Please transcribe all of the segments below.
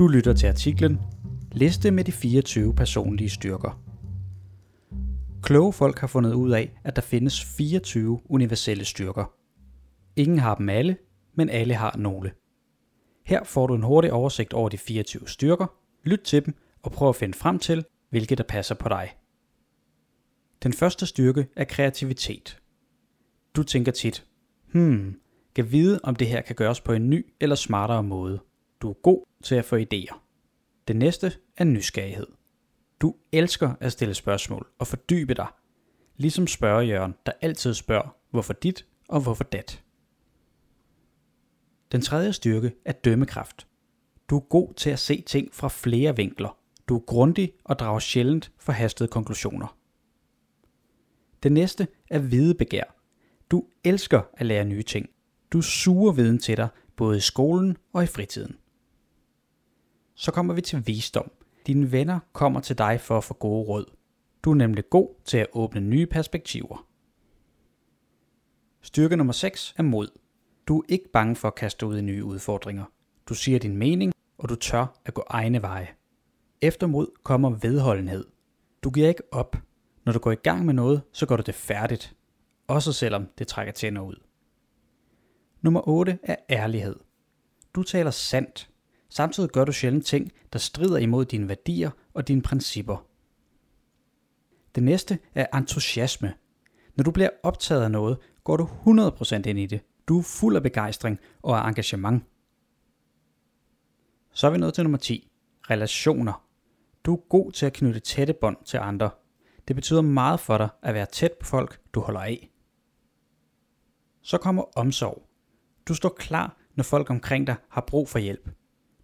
Du lytter til artiklen Liste med de 24 personlige styrker. Kloge folk har fundet ud af, at der findes 24 universelle styrker. Ingen har dem alle, men alle har nogle. Her får du en hurtig oversigt over de 24 styrker, lyt til dem og prøv at finde frem til, hvilke der passer på dig. Den første styrke er kreativitet. Du tænker tit, hmm, kan vide, om det her kan gøres på en ny eller smartere måde. Du er god til at få idéer. Det næste er nysgerrighed. Du elsker at stille spørgsmål og fordybe dig, ligesom spørgejørn, der altid spørger, hvorfor dit og hvorfor dat. Den tredje styrke er dømmekraft. Du er god til at se ting fra flere vinkler. Du er grundig og drager sjældent forhastede konklusioner. Det næste er videbegær. Du elsker at lære nye ting. Du suger viden til dig, både i skolen og i fritiden. Så kommer vi til visdom. Dine venner kommer til dig for at få gode råd. Du er nemlig god til at åbne nye perspektiver. Styrke nummer 6 er mod. Du er ikke bange for at kaste ud i nye udfordringer. Du siger din mening, og du tør at gå egne veje. Efter mod kommer vedholdenhed. Du giver ikke op. Når du går i gang med noget, så går du det færdigt. Også selvom det trækker tænder ud. Nummer 8 er ærlighed. Du taler sandt. Samtidig gør du sjældent ting, der strider imod dine værdier og dine principper. Det næste er entusiasme. Når du bliver optaget af noget, går du 100% ind i det. Du er fuld af begejstring og af engagement. Så er vi nået til nummer 10. Relationer. Du er god til at knytte tætte bånd til andre. Det betyder meget for dig at være tæt på folk, du holder af. Så kommer omsorg. Du står klar, når folk omkring dig har brug for hjælp.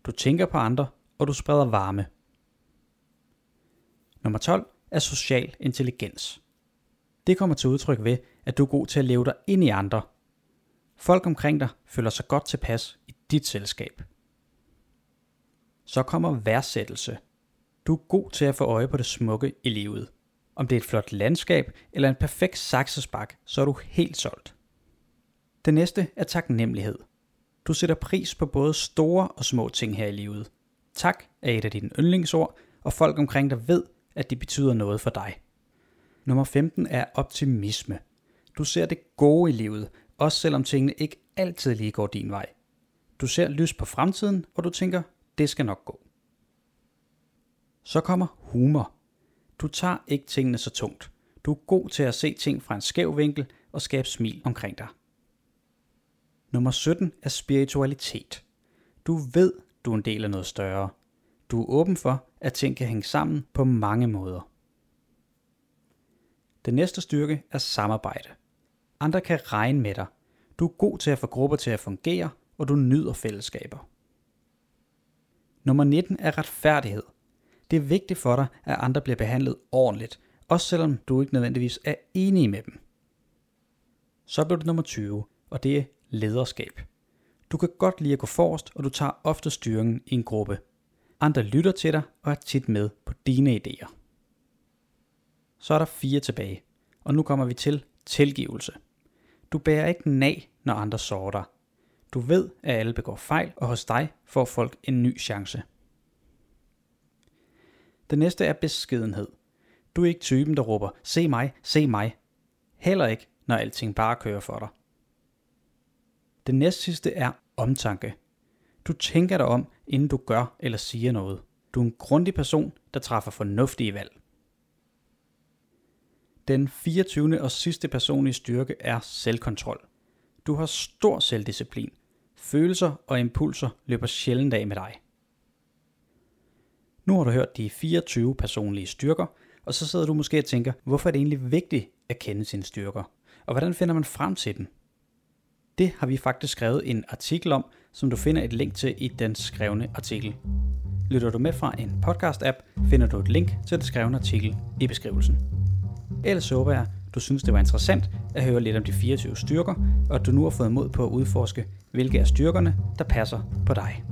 Du tænker på andre, og du spreder varme. Nummer 12 er social intelligens. Det kommer til udtryk ved, at du er god til at leve dig ind i andre. Folk omkring dig føler sig godt tilpas i dit selskab. Så kommer værdsættelse. Du er god til at få øje på det smukke i livet. Om det er et flot landskab eller en perfekt saksespak, så er du helt solgt. Det næste er taknemmelighed. Du sætter pris på både store og små ting her i livet. Tak er et af dine yndlingsord, og folk omkring dig ved, at det betyder noget for dig. Nummer 15 er optimisme. Du ser det gode i livet, også selvom tingene ikke altid lige går din vej. Du ser lys på fremtiden, og du tænker, det skal nok gå. Så kommer humor. Du tager ikke tingene så tungt. Du er god til at se ting fra en skæv vinkel og skabe smil omkring dig. Nummer 17 er spiritualitet. Du ved, du er en del af noget større. Du er åben for, at ting kan hænge sammen på mange måder. Den næste styrke er samarbejde. Andre kan regne med dig. Du er god til at få grupper til at fungere, og du nyder fællesskaber. Nummer 19 er retfærdighed. Det er vigtigt for dig, at andre bliver behandlet ordentligt, også selvom du ikke nødvendigvis er enig med dem. Så bliver det nummer 20, og det er lederskab. Du kan godt lide at gå forrest, og du tager ofte styringen i en gruppe. Andre lytter til dig og er tit med på dine idéer. Så er der fire tilbage, og nu kommer vi til tilgivelse. Du bærer ikke nag, når andre sårer dig. Du ved, at alle begår fejl, og hos dig får folk en ny chance. Det næste er beskedenhed. Du er ikke typen, der råber, se mig, se mig. Heller ikke, når alting bare kører for dig. Det næst sidste er omtanke. Du tænker dig om, inden du gør eller siger noget. Du er en grundig person, der træffer fornuftige valg. Den 24. og sidste personlige styrke er selvkontrol. Du har stor selvdisciplin. Følelser og impulser løber sjældent af med dig. Nu har du hørt de 24 personlige styrker, og så sidder du måske og tænker, hvorfor er det egentlig vigtigt at kende sine styrker? Og hvordan finder man frem til den? Det har vi faktisk skrevet en artikel om, som du finder et link til i den skrevne artikel. Lytter du med fra en podcast-app, finder du et link til den skrevne artikel i beskrivelsen. Ellers håber jeg, du synes det var interessant at høre lidt om de 24 styrker, og at du nu har fået mod på at udforske, hvilke af styrkerne, der passer på dig.